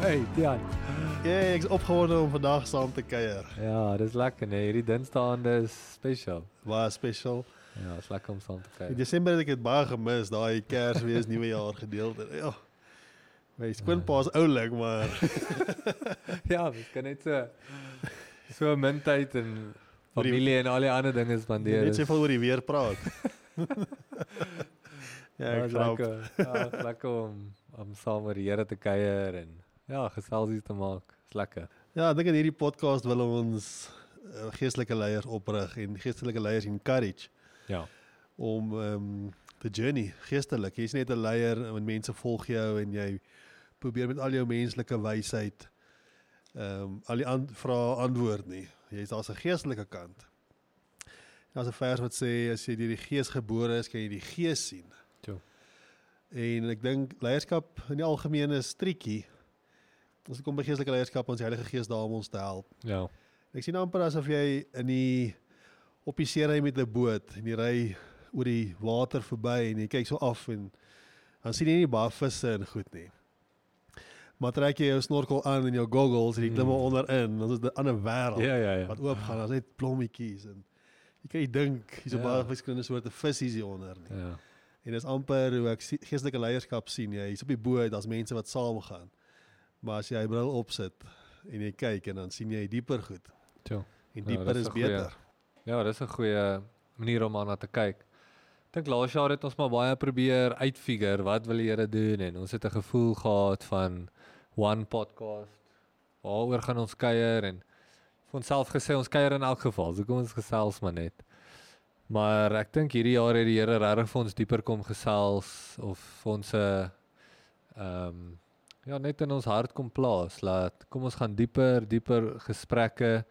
Hey, Tian. Ja, ek's opgewonde om vandag saam te kuier. Ja, dis lekker nee. Hierdie Dinsdaande is spesiaal. Baie spesiaal. Ja, is lekker om saam te In kuier. Desember het ek dit baie gemis, daai Kersfees, Nuwejaar gedeelte. Ja. My skoonpa's oulik, maar Ja, ons kan net so so min tyd en familie en al die ander dinge spandeer. net soveel oor die weer praat. ja, Ja, ek grap. lekker. Ja, is lekker om om saam met die Here te kuier en ja, geselsies te maak. Is lekker. Ja, ek dink in hierdie podcast wil ons uh, geestelike leiers oprig en geestelike leiers encourage Ja. om ehm um, te journey geestelik. Jy's net 'n leier en mense volg jou en jy probeer met al jou menslike wysheid ehm um, al die an vra antwoord nie. Jy's daar's 'n geestelike kant. Daar's 'n vers wat sê as jy deur die Gees gebore is, kan jy die Gees sien. Toe. En ek dink leierskap in die algemeen is tricky. As dit kom by geestelike leierskap, ons Heilige Gees daar om ons te help. Ja. Ek sien amper asof jy in die op die see ry met 'n boot en jy ry oor die water verby en jy kyk so af en dan sien jy nie baie visse en goed nie. Maar trek jy jou snorkel aan en jou goggles en jy klim Mm. mm. onderin, dan is dit 'n ander wêreld Ja, ja, ja. wat oop gaan. Daar's net blommetjies en jy kan jy dink hier's 'n Ja. baie verskillende soorte visse hier onder nie. Ja. En dis amper hoe ek geestelike leierskap sien. Jy is op die boot, daar's mense wat saamgaan. Maar as jy jou bril opsit en jy kyk en dan sien jy dieper goed. Toe. En Ja, dieper dis is goeie- beter. Ja, dis 'n goeie manier om aan te kyk. Ek dink laas jaar het ons maar baie probeer uitfigure wat wil die Here doen en ons het 'n gevoel gehad van one podcast. Waaroor gaan ons kuier en vir onsself gesê ons kuier in elk geval. So kom ons gesels maar net. Maar ek dink hierdie jaar het die Here regtig vir ons dieper kom gesels of vir ons 'n ehm um, ja net in ons hart kom plaas. Laat kom ons gaan dieper, dieper gesprekke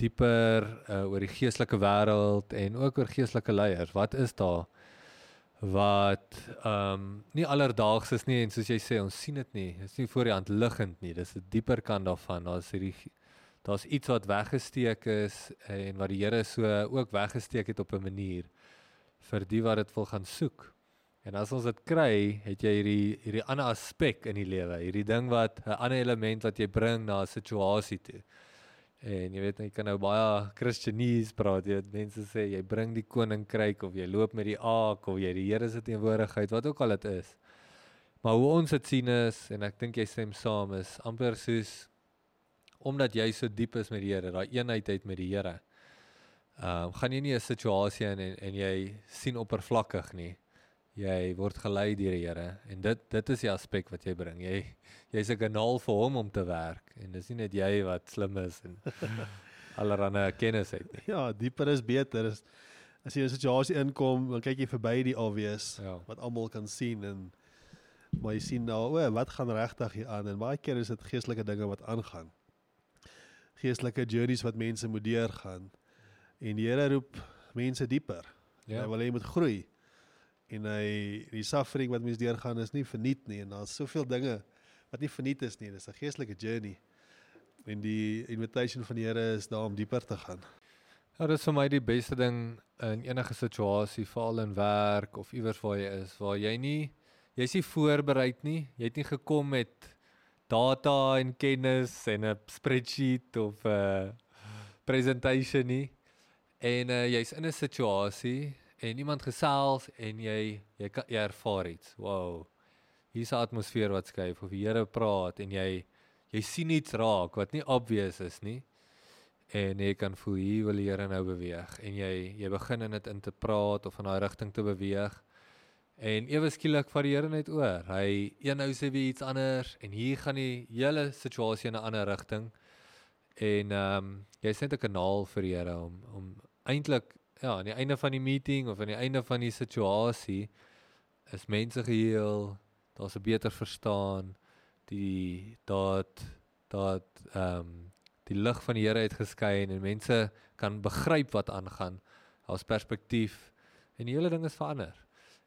dieper uh, oor die geestelike wêreld en ook oor geestelike leiers. Wat is daar wat ehm um, nie alledaags is nie en soos jy sê ons sien dit nie. Dit is nie voor die hand liggend nie. Dis 'n dieper kant daarvan. Daar's hierdie daar's iets wat weggesteek is en wat die Here so ook weggesteek het op 'n manier vir die wat dit wil gaan soek. En as ons dit kry, het jy hierdie hierdie ander aspek in die lewe, hierdie ding wat 'n ander element wat jy bring na 'n situasie toe. En jy weet jy kan nou baie Christenese praat, jy weet mense sê jy bring die koninkryk of jy loop met die aak of jy die Here se teenwoordigheid, wat ook al dit is. Maar hoe ons dit sien is en ek dink jy stem saam is amper soos omdat jy so diep is met die Here, daai eenheid het met die Here. Ehm um, gaan jy nie 'n situasie in en, en jy sien oppervlakkig nie. Jy word gelei deur die Here en dit dit is die aspek wat jy bring. Jy jy's 'n kanaal vir hom om te werk en dis nie net jy wat slim is en allerlei kennis het nie. Ja, dieper is beter. As, as jy in 'n situasie inkom, dan kyk jy verby die obvious Ja. wat almal kan sien en maar jy sien nou, o, wat gaan regtig hier aan en baie keer is dit geestelike dinge wat aangaan. Geestelike journeys wat mense moet deurgaan. En die Here roep mense dieper. Ja. Hy wil hê jy moet groei. En hy die suffering wat mense deurgaan is nie verniet nie en daar's soveel dinge wat nie verniet is nie. Dis 'n geestelike journey. En die invitation van die Here is daar om dieper te gaan. Ja, dit is vir my die beste ding in enige situasie, veral in werk of iewers waar jy is, waar jy nie jy's nie voorberei nie. Jy het nie gekom met data en kennis en 'n spreadsheet of 'n presentation nie. En uh, jy's in 'n situasie en iemand gesels en jy jy kan jy ervaar iets. Wow. Hier's 'n atmosfeer wat skuif of die Here praat en jy jy sien iets raak wat nie obvious is nie en jy kan voel hier wil die Here nou beweeg en jy jy begin in dit in te praat of in daai rigting te beweeg en ewe skielik vat die Here net oor. Hy een nou sê weer iets anders en hier gaan die hele situasie in 'n ander rigting. En ehm um, jy's net 'n kanaal vir die Here om om eintlik ja, aan die einde van die meeting of aan die einde van die situasie is mense geheel, daar's 'n beter verstaan, die dat dat ehm um, die lig van die Here het geskyn en mense kan begryp wat aangaan. Daar's perspektief en die hele ding is verander.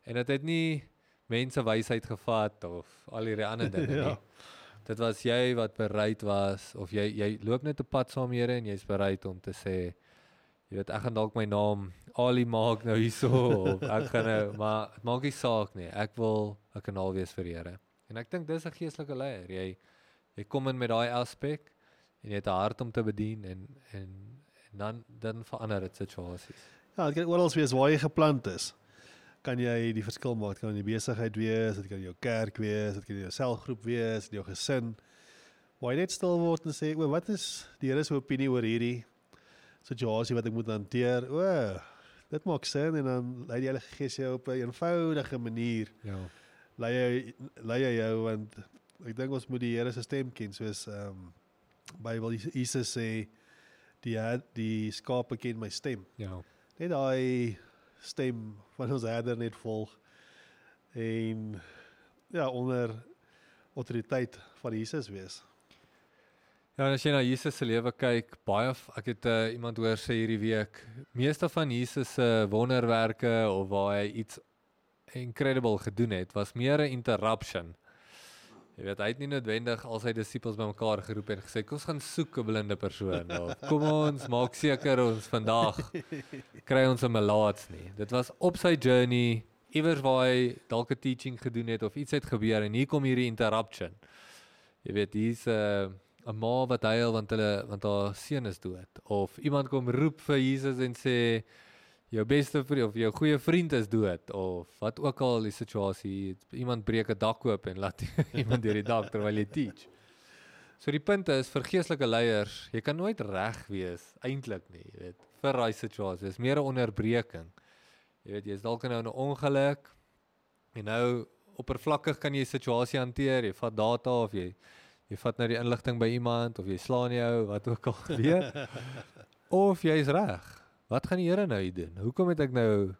En dit het nie mense wysheid gevat of al hierdie ander dinge Ja. nie. Dit was jy wat bereid was of jy jy loop net 'n pad saam Here en jy's bereid om te sê jy weet ek gaan dalk my naam Ali maak nou hierso of ek gaan nou maar dit maak nie saak nie. Ek wil 'n kanaal wees vir die Here. En ek dink dis 'n geestelike leier. Jy Jy kom in met daai aspek en jy het 'n hart om te bedien en en en dan dan verander dit situasies. Ja, dit kan oral wees waar jy geplant is. Kan jy die verskil maak? Kan in die besigheid wees, dit kan in jou kerk wees, dit kan in jou selgroep wees, in jou gesin. Waar jy net stil word en sê, "O, wat is die Here se opinie oor hierdie situasie wat ek moet hanteer?" O, dit maak sin en dan lei die Heilige Gees jou op 'n eenvoudige manier Ja. lei hy lei hy jou want ek dink ons moet die Here se stem ken soos ehm um, Bybel Jesus sê die die skape ken my stem. Ja. Net daai stem van ons herder net volg en ja onder autoriteit van Jesus wees. Ja, as jy na Jesus se lewe kyk, baie ek het uh, iemand hoor sê hierdie week, meeste van Jesus se wonderwerke of waar hy iets incredible gedoen het, was meer 'n interruption. Jy weet, hy het nie noodwendig al sy disippels bymekaar geroep en gesê, "Kom ons gaan soek 'n blinde persoon." Of kom ons maak seker ons vandag kry ons 'n melaats nie. Dit was op sy journey iewers waar hy dalk 'n teaching gedoen het of iets het gebeur en hier kom hierdie interruption. Jy weet, hier's 'n uh, 'n ma wat huil want hulle want haar seun is dood of iemand kom roep vir Jesus en sê jou beste vriend of jou goeie vriend is dood of wat ook al die situasie iemand breek 'n dak oop en laat iemand deur die dak terwyl jy teach. So die punt is vir geestelike leiers, jy kan nooit reg wees eintlik nie, jy weet, vir daai situasie. Dis meer 'n onderbreking. Jy weet, jy's dalk nou in 'n ongeluk en nou oppervlakkig kan jy die situasie hanteer. Jy vat data of jy jy vat nou die inligting by iemand of jy slaan jou, wat ook al gebeur. of jy's reg. Wat gaan die Here nou hier doen? Hoekom het ek nou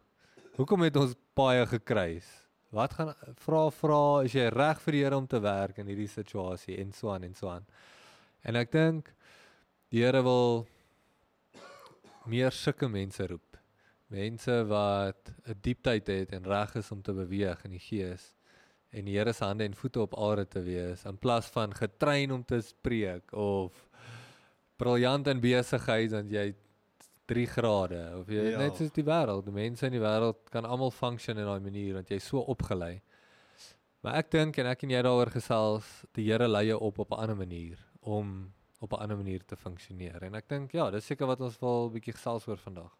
hoekom het ons paie gekruis? Wat gaan vra vra is jy reg vir die Here om te werk in hierdie situasie en so aan en so aan. En ek dink die Here wil meer sulke mense roep. Mense wat 'n diepteid het en reg is om te beweeg in die gees en die Here se hande en voete op aarde te wees in plaas van getrein om te spreek of briljant in besigheid want jy 3 grade of jy ja. Net soos die wêreld, die mense in die wêreld kan almal function in daai manier want jy's so opgelei. Maar ek dink en ek en jy daaroor gesels, die Here lei jou op op 'n ander manier om op 'n ander manier te funksioneer. En ek dink ja, dis seker wat ons wil 'n bietjie gesels oor vandag.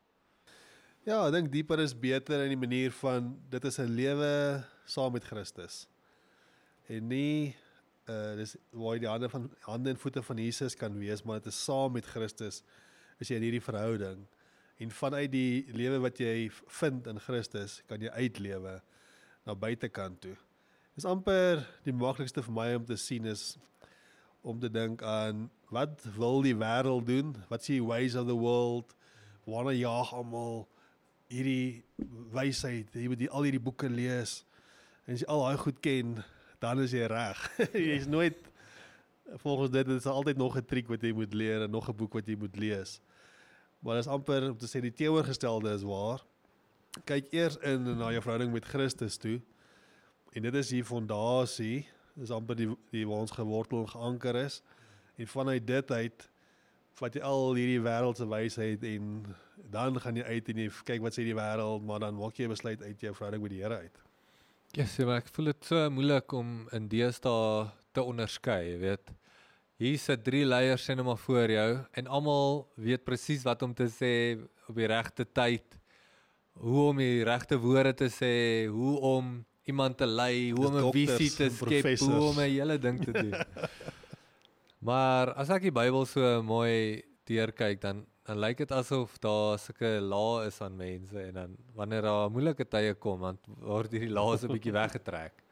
Ja, ek dink dieper is beter in die manier van dit is 'n lewe saam met Christus. En nie uh dis waar jy die hande van hande en voete van Jesus kan wees, maar dit is saam met Christus is jy in hierdie verhouding. En vanuit die lewe wat jy vind in Christus, kan jy uitlewe na buitekant toe. Dis amper die maklikste vir my om te sien is om te dink aan wat wil die wêreld doen? Wat die ways of the world? Waarna jaag almal? hierdie wysheid, jy moet die, al hierdie boeke lees. En as jy al daai goed ken, dan is jy reg. Jy's nooit volgens dit is altyd nog 'n triek wat jy moet leer en nog 'n boek wat jy moet lees. Maar dit is amper om te sê die teenoorgestelde is waar. Kyk eers in na jou verhouding met Christus toe. En dit is die fondasie, dis amper die die waar ons gewortel en geanker is. En vanuit dit uit vat jy al hierdie wêreldse wysheid en dan gaan jy uit en jy kyk wat sê die wêreld, maar dan maak jy 'n besluit uit jou verhouding met die Here uit. Ja, yes, maar ek voel dit so moeilik om in deesdae te onderskei, jy weet. Hier sit drie leiers sien maar voor jou en almal weet presies wat om te sê op die regte tyd. Hoe om die regte woorde te sê, hoe om iemand te lei, hoe om 'n visie te skep, hoe om 'n hele ding te doen. maar as ek die Bybel so mooi deurkyk dan dan lyk dit asof daar sulke lae is aan mense en dan wanneer daar moeilike tye kom dan word hierdie lae so 'n bietjie weggetrek.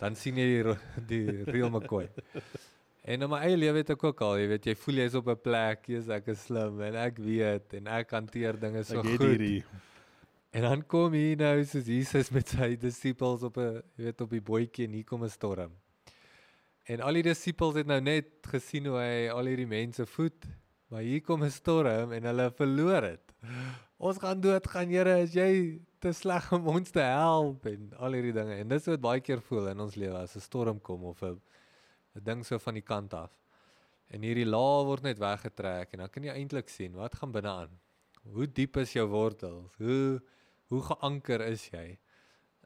Dan sien jy die die real McCoy. En in my eie lewe het ek ook al, jy weet, jy voel jy's op 'n plek, jy's ek is slim en ek weet en ek hanteer dinge so ek goed. hierdie En dan kom hier nou soos Jesus met sy disippels op 'n jy weet op die bootjie en hier kom 'n storm. En al die disippels het nou net gesien hoe hy al hierdie mense voed, maar hier kom 'n storm en hulle verloor dit. Ons gaan dood gaan, Here, as jy te sleg om ons te help en al hierdie dinge. En dis wat baie keer voel in ons lewe as 'n storm kom of 'n 'n ding so van die kant af. En hierdie laag word net weggetrek en dan kan jy eintlik sien wat gaan binne aan. Hoe diep is jou wortels? Hoe hoe geanker is jy?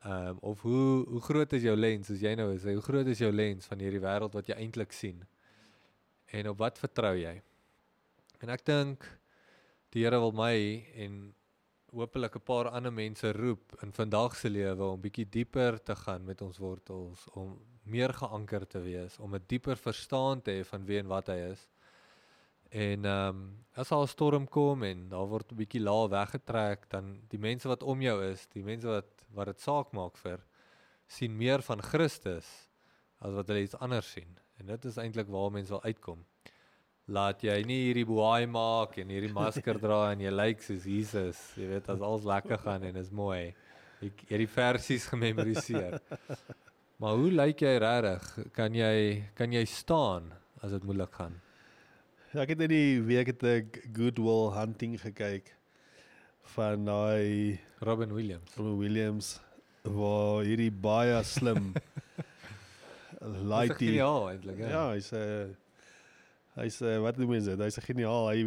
Ehm um, of hoe hoe groot is jou lens soos jy nou is? Hoe groot is jou lens van hierdie wêreld wat jy eintlik sien? En op wat vertrou jy? En ek dink die Here wil my en hopelik 'n paar ander mense roep in vandag se lewe om bietjie dieper te gaan met ons wortels, om meer geanker te wees, om 'n dieper verstaan te hê van wie en wat hy is. En ehm um, as al 'n storm kom en daar word 'n bietjie laag weggetrek, dan die mense wat om jou is, die mense wat wat dit saak maak vir sien meer van Christus as wat hulle iets anders sien. En dit is eintlik waar mense wil uitkom laat jy nie hierdie boei maak en hierdie masker dra en jy lyk soos Jesus. Jy weet as alles lekker gaan en is mooi. Ek het die versies gememoriseer. Maar hoe lyk jy regtig? Kan jy kan jy staan as dit moeilik gaan? Ja, ek het in die week het ek Goodwill Hunting gekyk van daai Robin Williams. Robin Williams waar hierdie baie slim laaitie. Ja, eintlik. Ja, hy's 'n Hy's uh, wat noem mense? Hy's 'n geniaal. Hy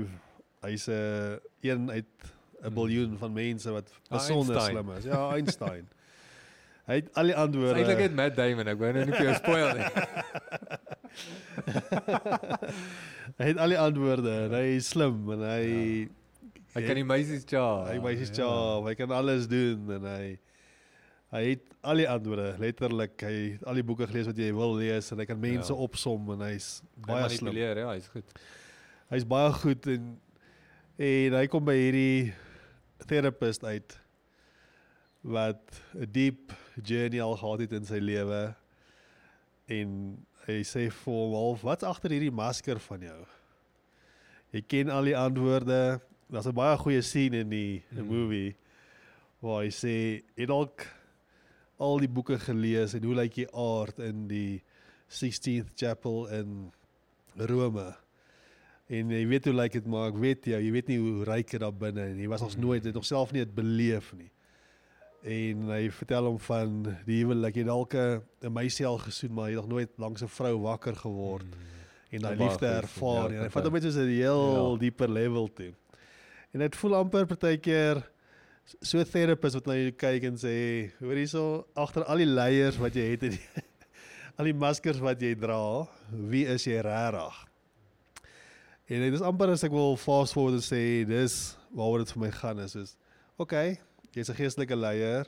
hy's 'n uh, een uit 'n hmm. biljoen van mense wat ah, besonder slim is. Ja, Einstein. hy het al die antwoorde. Eintlik het Matt Damon, ek wou nou nie vir jou spoil nie. hy het al die antwoorde. Hy is slim en hy ja. hy kan die meisies ja. Hy meisies ja. Hy kan alles doen en hy hy het al die antwoorde letterlik hy het al die boeke gelees wat jy wil lees en hy kan mense ja. opsom en hy's baie slim ja hy's goed hy's baie goed en en hy kom by hierdie therapist uit wat 'n diep journey al gehad het in sy lewe en hy sê vir hom half wat's agter hierdie masker van jou jy ken al die antwoorde daar's 'n baie goeie scene in die hmm. movie waar hy sê dit dalk al die boeke gelees en hoe lyk die aard in die 16th chapel in Rome. En jy weet hoe lyk dit maar ek weet jy, jy weet nie hoe ryk dit daar binne en jy was ons hmm. nooit dit nog self nie het beleef nie. En hy vertel hom van die huwelik, jy dalk 'n meisie al gesoen maar jy het nog nooit langs 'n vrou wakker geword hmm. en daai liefde ervaar. Ja, hy vat hom net so 'n heel ja. dieper level toe. En dit voel amper partykeer so 'n therapist wat na jou kyk en sê, hoor hierso agter al die leiers wat jy het en al die maskers wat jy dra, wie is jy regtig? En dit is amper as ek wil fast forward en sê dis waaroor dit vir my gaan is is okay, jy's 'n geestelike leier.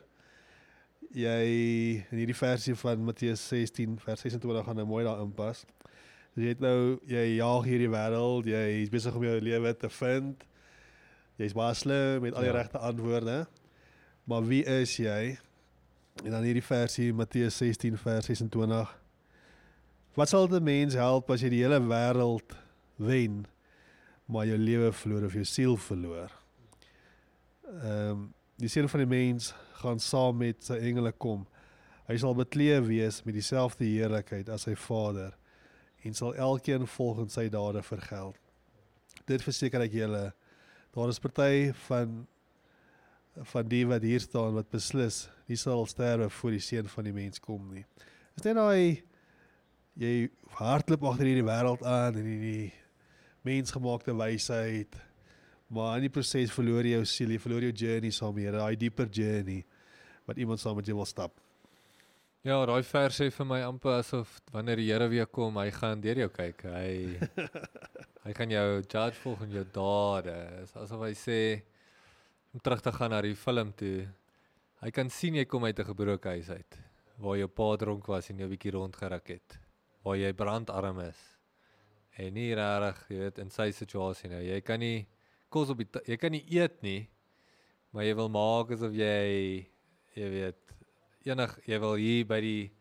Jy in hierdie versie van Matteus 16 vers 26 gaan nou mooi daarin pas. Jy het nou jy jaag hierdie wêreld, jy is besig om jou lewe te vind. Jy's baie slim met al die ja. regte antwoorde. Maar wie is jy? En dan hierdie versie Matteus 16 vers 26. Wat sal dit mens help as jy die hele wêreld wen, maar jou lewe verloor of jou siel verloor? Ehm um, die seun van die mens gaan saam met sy engele kom. Hy sal bekleë wees met dieselfde heerlikheid as sy Vader en sal elkeen volgens sy dade vergeld. Dit verseker ek julle Daar is party van van die wat hier staan wat beslis nie sal sterwe voor die seun van die mens kom nie. Is net daai jy hardloop agter hierdie wêreld aan en hierdie mensgemaakte wysheid maar in die proses verloor jy jou siel, jy verloor jou journey saam met Here, daai dieper journey wat iemand saam met jou wil stap. Ja, daai vers sê vir my amper asof wanneer die Here weer kom, hy gaan deur jou kyk. Hy hy gaan jou judge volgens jou dade. Dis asof hy sê om terug te gaan na die film toe. Hy kan sien jy kom uit 'n gebroke huis uit waar jou pa dronk was en jou bietjie rondgeruk het. Waar jy brandarm is. En nie regtig, jy weet, in sy situasie nou. Jy kan nie kos op die jy kan nie eet nie. Maar jy wil maak asof jy jy weet enig jy wil hier by die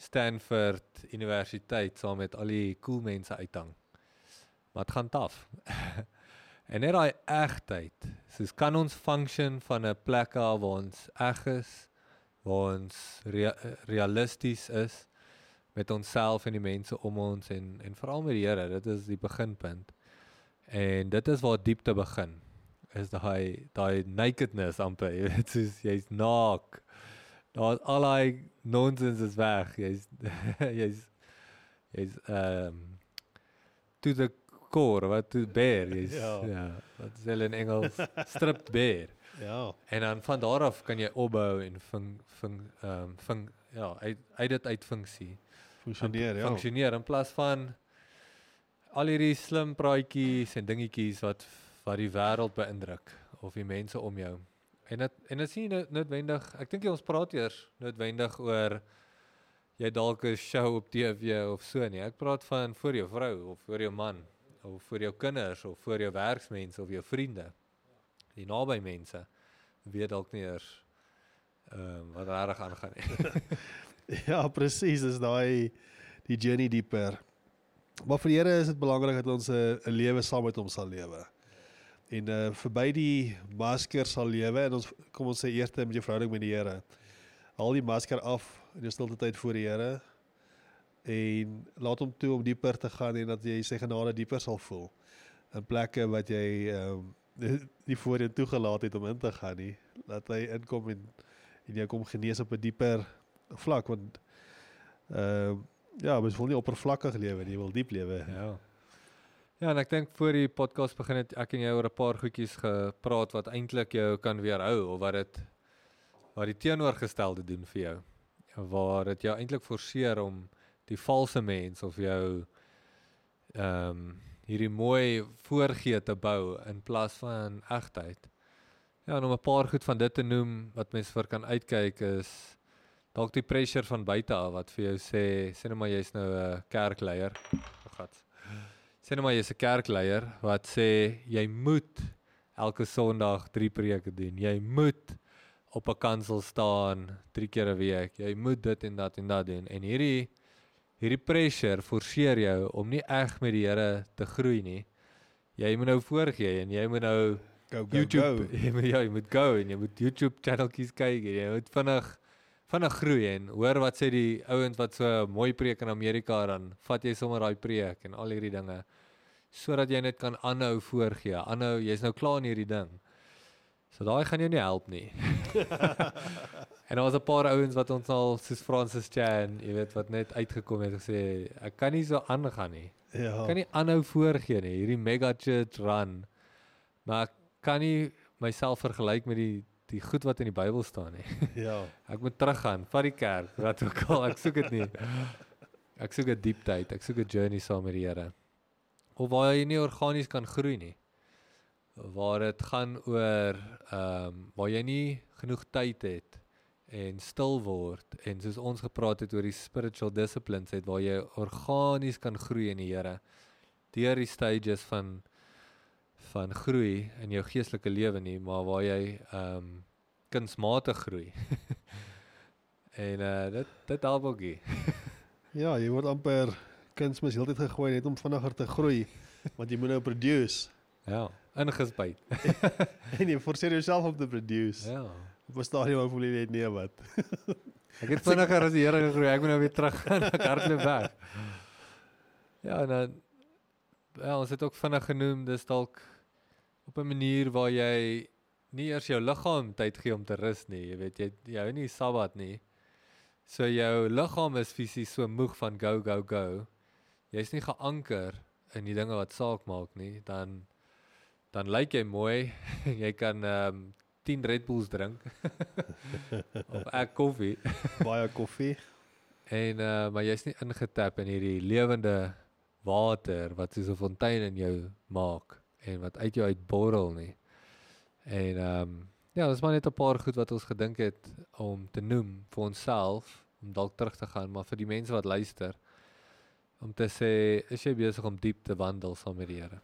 Stanford Universiteit saam met al die cool mense uithang. Wat gaan taaf? en net daai egtheid. Soos kan ons function van 'n plek af waar ons eg is, waar ons rea realisties is met onsself en die mense om ons en en veral met die Here. Dit is die beginpunt. En dit is waar diepte begin. Is daai daai nakedness amper, jy weet, soos jy's naak. Daar's al daai nonsens is weg. Jy's jy's jy's ehm um, to the core, wat to bear is. Ja. ja. Wat is hulle in Engels? Stripped bear. Ja. En dan van daar af kan jy opbou en fun fun ehm um, fun ja, uit uit dit uit funksie funksioneer, ja. Funksioneer in plaas van al hierdie slim praatjies en dingetjies wat wat die wêreld beïndruk of die mense om jou. En dit en dit is nie noodwendig, ek dink jy ons praat eers noodwendig oor jy dalk 'n show op TV of so nie. Ek praat van vir jou vrou of vir jou man of vir jou kinders of vir jou werksmense of jou vriende. Die naby mense weet dalk nie eers ehm um, wat reg aangaan nie. Ja, presies, dis daai die journey dieper. Maar vir die Here is dit belangrik dat ons 'n lewe saam met hom sal lewe. En uh verby die masker sal lewe en ons kom ons sê eers met jou verhouding met die Here. Haal die masker af in jou stilte tyd voor die Here en laat hom toe om dieper te gaan en dat jy sy genade dieper sal voel in plekke wat jy ehm um, nie voorheen toegelaat het om in te gaan nie. Laat hy inkom en en jy kom genees op 'n dieper vlak want ehm uh, ja, mens wil nie oppervlakkig lewe nie, jy wil diep lewe. Ja. Ja, en ek dink voor die podcast begin het ek en jy oor 'n paar goedjies gepraat wat eintlik jou kan weerhou of wat dit wat die teenoorgestelde doen vir jou. Waar dit jou eintlik forceer om die valse mens of jou ehm um, hierdie mooi voorgee te bou in plaas van egtheid. Ja, en om 'n paar goed van dit te noem wat mense vir kan uitkyk is dalk die pressure van buite af wat vir jou sê, sê net maar jy's nou 'n kerkleier. Oh God. Sê net maar jy's 'n kerkleier wat sê jy moet elke Sondag 3 preke doen. Jy moet op 'n kansel staan 3 keer 'n week. Jy moet dit en dat en dat doen. En hierdie hierdie pressure forceer jou om nie reg met die Here te groei nie. Jy moet nou voorgee en jy moet nou Go go YouTube, go. jy moet ja, jy moet go en jy moet YouTube channeltjies kyk en jy moet vinnig vinnig groei en hoor wat sê die ouens wat so mooi preek in Amerika dan vat jy sommer daai preek en al hierdie dinge sodat jy net kan aanhou voorgee. Aanhou, jy's nou klaar in hierdie ding. So daai gaan jou nie help nie. en daar was 'n paar ouens wat ons al soos Francis Chan, jy weet wat net uitgekom het gesê ek kan nie so aangaan nie. Ja. Ek kan nie aanhou voorgee nie. Hierdie mega church run. Maar ek kan nie myself vergelyk met die die goed wat in die Bybel staan nie. Ja. Ek moet teruggaan, vat die kerk, wat ook al, ek soek dit nie. Ek soek 'n diep tyd, ek soek 'n journey saam met die Here. Of waar jy nie organies kan groei nie. Waar dit gaan oor ehm um, waar jy nie genoeg tyd het en stil word en soos ons gepraat het oor die spiritual disciplines het waar jy organies kan groei in die Here deur die stages van van groei in jou geestelike lewe nie, maar waar jy ehm um, kunsmatig groei. en uh dit dit help ook. nie. Ja, jy word amper kunsmis heeltyd gegooi net om vinniger te groei want jy moet nou produce Ja, ingespuit. en jy forceer jouself om te produce. Ja. Op 'n stadium waar voel jy net nee wat. Ek het vinniger as die Here gegroei. Ek moet nou weer terug gaan. Ek hardloop weg. Ja, en dan ja, ons het ook vinnig genoem dis dalk op 'n manier waar jy nie eers jou liggaam tyd gee om te rus nie. Jy weet jy jy hou nie Sabbat nie. So jou liggaam is fisies so moeg van go go go. Jy's nie geanker in die dinge wat saak maak nie, dan dan lyk jy mooi. jy kan ehm um, 10 Red Bulls drink. of ek koffie. Baie koffie. En uh maar jy's nie ingetap in hierdie lewende water wat soos 'n fontein in jou maak en wat uit jou uitborrel nie. En ehm um, ja, dis maar net 'n paar goed wat ons gedink het om te noem vir onsself om dalk terug te gaan, maar vir die mense wat luister om te sê, is jy besig om diep te wandel saam met die Here?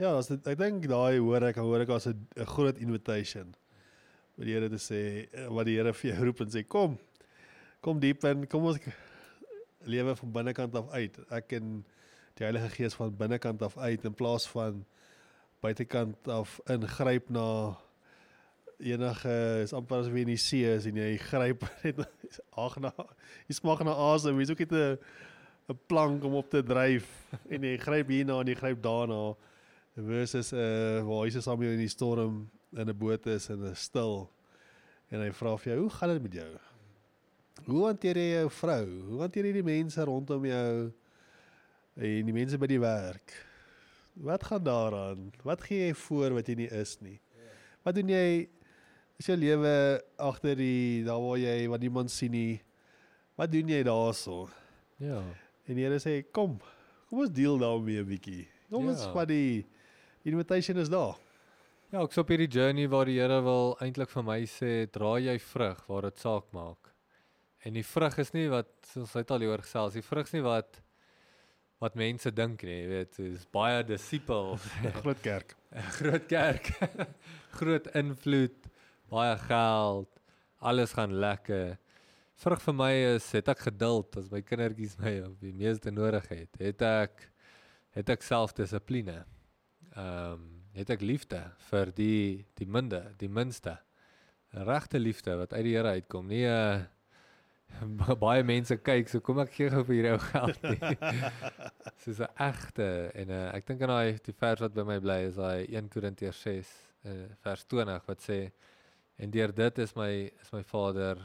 Ja, as dit, ek dink daai hoor ek hoor ek as 'n groot invitation. Wat die Here te sê, wat die Here vir jou roep en sê kom. Kom diep in, kom ons lewe van binnekant af uit. Ek en die Heilige Gees van binnekant af uit in plaas van buitekant af ingryp na enige is amper as wie in die see is en jy gryp net ag na jy smag na asem, jy's ook net 'n 'n plank om op te dryf en jy gryp hierna en jy gryp daarna versus uh waar hy se saam in die storm in 'n boot is en is stil en hy vra vir jou, "Hoe gaan dit met jou? Hoe hanteer jy jou vrou? Hoe hanteer jy die mense rondom jou en die mense by die werk? Wat gaan daaraan? Wat gee jy voor wat jy nie is nie? Wat doen jy is jou lewe agter die daar waar jy wat niemand sien nie? Wat doen jy daarso?" Ja. En die Here sê, "Kom. Kom ons deel daarmee 'n bietjie. Kom ons Ja. vat die invitation is daar. Ja, ek's op hierdie journey waar die Here wil eintlik vir my sê, dra jy vrug waar dit saak maak. En die vrug is nie wat ons het al hieroor gesels, die vrug is nie wat wat mense dink nie, jy weet, is baie disipels, Groot kerk. 'n groot kerk, groot invloed, baie geld, alles gaan lekker. Vrug vir my is het ek geduld as my kindertjies my op die meeste nodig het. Het ek het ek selfdissipline. Ehm um, het ek liefde vir die die minde, die minste. Regte liefde wat uit die Here uitkom. Nie 'n uh, baie mense kyk, so kom ek gee gou vir hierdie ou geld nie. Soos 'n egte en uh, ek dink aan daai die vers wat by my bly is daai 1 Korintiërs 6 uh, vers 20 wat sê en deur dit is my is my Vader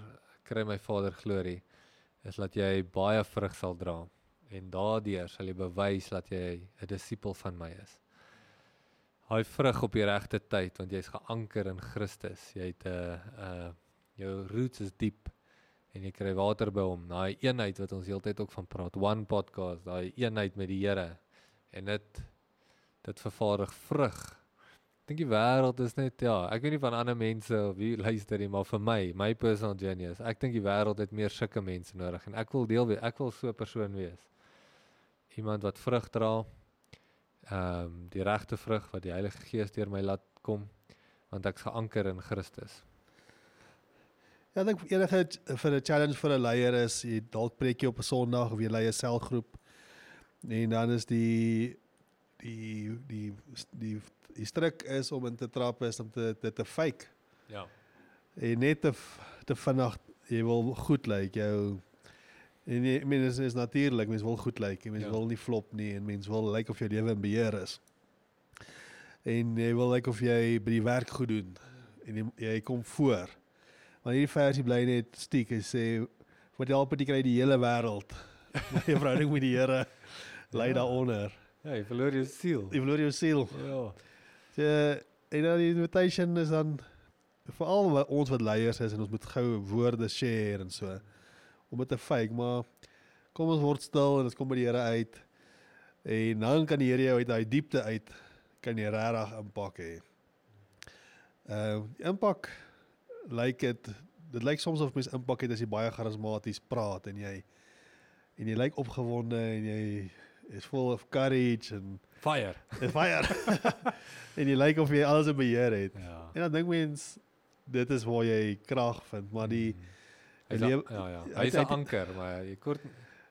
kry my Vader glorie is dat jy baie vrug sal dra en daardeur sal jy bewys dat jy 'n disipel van my is. Hy vrug op die regte tyd want jy's geanker in Christus. Jy het 'n uh, uh jou roots is diep en jy kry water by hom. Daai eenheid wat ons heeltyd ook van praat, one podcast, daai eenheid met die Here. En dit dit vervaardig vrug. Dink die wêreld is net ja, ek weet nie van ander mense of wie luister nie, maar vir my, my personal journey is ek dink die wêreld het meer sulke mense nodig en ek wil deel wees. Ek wil so 'n persoon wees. Iemand wat vrug dra. Ehm um, die regte vrug wat die Heilige Gees deur my laat kom want ek's geanker in Christus. Ja, ek dink enige vir 'n challenge vir 'n leier is jy dalk preek jy op 'n Sondag of jy lei 'n selgroep. En dan is die die die die die stryk is om in te trap is om te dit te fake. Ja. En net te te vinnig jy wil goed lyk jou en jy I mean is, is natuurlik mens wil goed lyk. Mens Ja. wil nie flop nie en mens wil lyk of jou lewe in beheer is. En jy wil lyk of jy by die werk goed doen en jy, jy kom voor. Maar hierdie versie bly net stiek. Hy sê wat help dit kry die hele wêreld. Jou verhouding met die Here lê Ja. daaronder. Ja, jy verloor jou siel. Jy verloor jou siel. Ja. So, en dan die invitation is dan veral wat ons wat leiers is en ons moet gou woorde share en so om dit te fake, maar kom ons word stil en ons kom by die Here uit. En dan kan die Here jou uit daai diepte uit kan jy regtig impak hê. Uh, impak lyk dit dit lyk soms of mens impak het as jy baie charismaties praat en jy en jy lyk opgewonde en jy is full of courage en Fire. en fire. en jy lyk of jy alles in beheer het. Ja. En dan dink mens dit is waar jy krag vind, maar die die a- lewe- ja ja. hy- Hy's hy- 'n anker, maar jy kort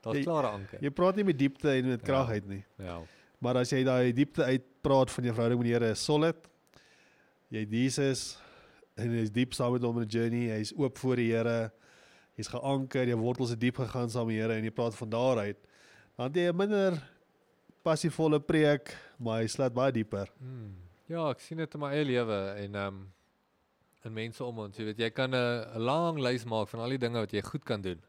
daar's Jy- klare anker. jy praat nie met diepte en met Ja. krag uit nie. Ja. Maar as jy daai diepte uit praat van jou verhouding met die Here is solid. Jy Jesus en hy's diep saam met hom in 'n journey. Hy's oop voor die Here. Jy's geanker, jou wortels het diep gegaan saam met die Here en jy praat van daar uit. Dan het jy 'n minder passievolle preek, maar hy slaat baie dieper. Mm. Ja, ek sien dit in my eie lewe en ehm um, in mense om ons, jy weet jy kan 'n lang lys maak van al die dinge wat jy goed kan doen.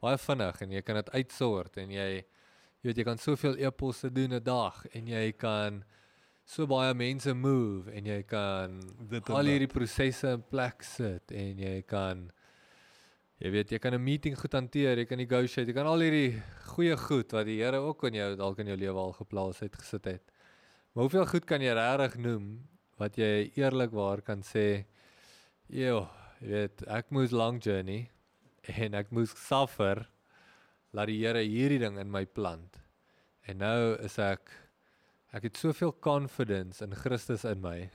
Baie vinnig en jy kan dit uitsort en jy jy weet jy kan soveel e-posse doen 'n dag en jy kan so baie mense move en jy kan Dit al hierdie prosesse in plek sit en jy kan jy weet jy kan 'n meeting goed hanteer, jy kan negotiate, jy kan al hierdie goeie goed wat die Here ook in jou dalk in jou lewe al geplaas het gesit het. Maar hoeveel goed kan jy regtig noem wat jy eerlikwaar kan sê, "Joe, jy weet, ek moes lang journey en ek moes suffer laat die Here hierdie ding in my plant." En nou is ek ek het soveel confidence in Christus in my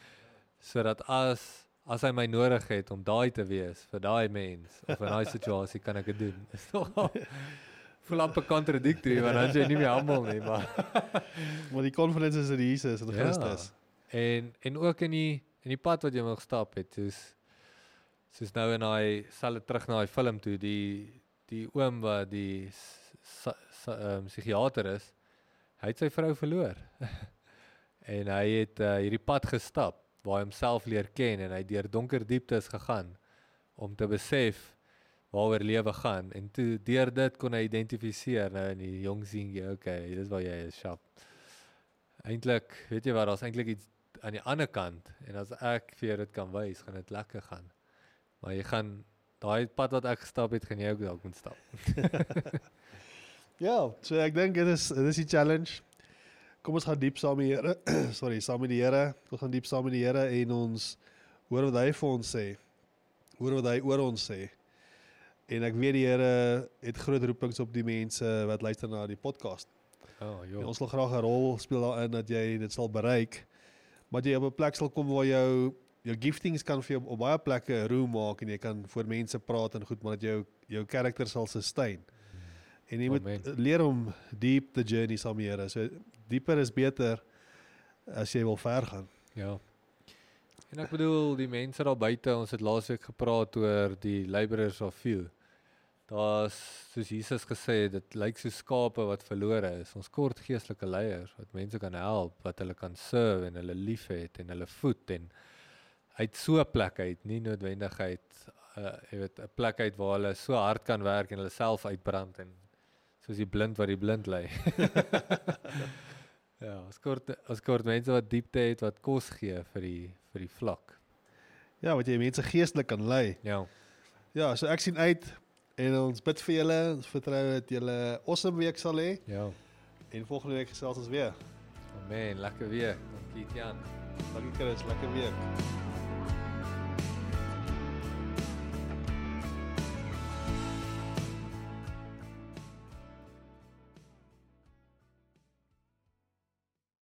sodat as as hy my nodig het om daai te wees vir daai mens of in daai situasie kan ek dit doen. Is nogal voel amper contradictory want dan is jy nie meer humble nie, maar Maar die confidence is in Jesus en Ja. Christus. En en ook in die in die pad wat jy moet stap het, soos soos nou in daai selfe terug na daai film toe, die die oom wat die ehm psigiater is, hy het sy vrou verloor. en hy het uh, hierdie pad gestap waar hy homself leer ken en hy deur donker dieptes gegaan om te besef waaroor lewe gaan en toe deur dit kon hy identifiseer nou in die jong seentjie, okay, dis waar jy is, sharp. Eintlik, weet jy wat, daar's eintlik iets aan die ander kant en as ek vir jou dit kan wys, gaan dit lekker gaan. Maar jy gaan daai pad wat ek gestap het, gaan jy ook dalk moet stap. Ja, so ek dink dit is dit is die challenge. Kom ons gaan diep saam met die Here. Sorry, saam met die Here. Ons gaan diep saam met die Here en ons hoor wat hy vir ons sê. Hoor wat hy oor ons sê. En ek weet die Here het groot roepings op die mense wat luister na die podcast. Oh, En joh. ons wil graag 'n rol speel daarin dat jy dit sal bereik. Maar jy op 'n plek sal kom waar jou jou giftings kan vir jou op baie plekke roem maak en jy kan voor mense praat en goed, maar dat jou jou karakter sal sustain. En jy moet Amen. leer om diep the journey saam met die Here. So dieper is beter as jy wil ver gaan. Ja. En ek bedoel die mense daar buite, ons het laasweek gepraat oor die laborers of few. Daar's soos Jesus gesê het, dit lyk so skape wat verlore is. Ons kort geestelike leiers wat mense kan help, wat hulle kan serve en hulle liefhet en hulle voed en uit so 'n plek uit, nie noodwendigheid uh jy weet 'n plek uit waar hulle so hard kan werk en hulle self uitbrand en soos die blind wat die blind lei. ja, ons kort ons kort mense wat diepte het wat kos gee vir die vir die vlak. Ja, wat jy mense geestelik kan lei. Ja. Ja, so ek sien uit en ons bid vir julle. Ons vertrou dat julle 'n awesome week sal hê Ja. en volgende week gesels ons weer. Amen, lekker weer. Dankie Jan. Dankie Chris, lekker week.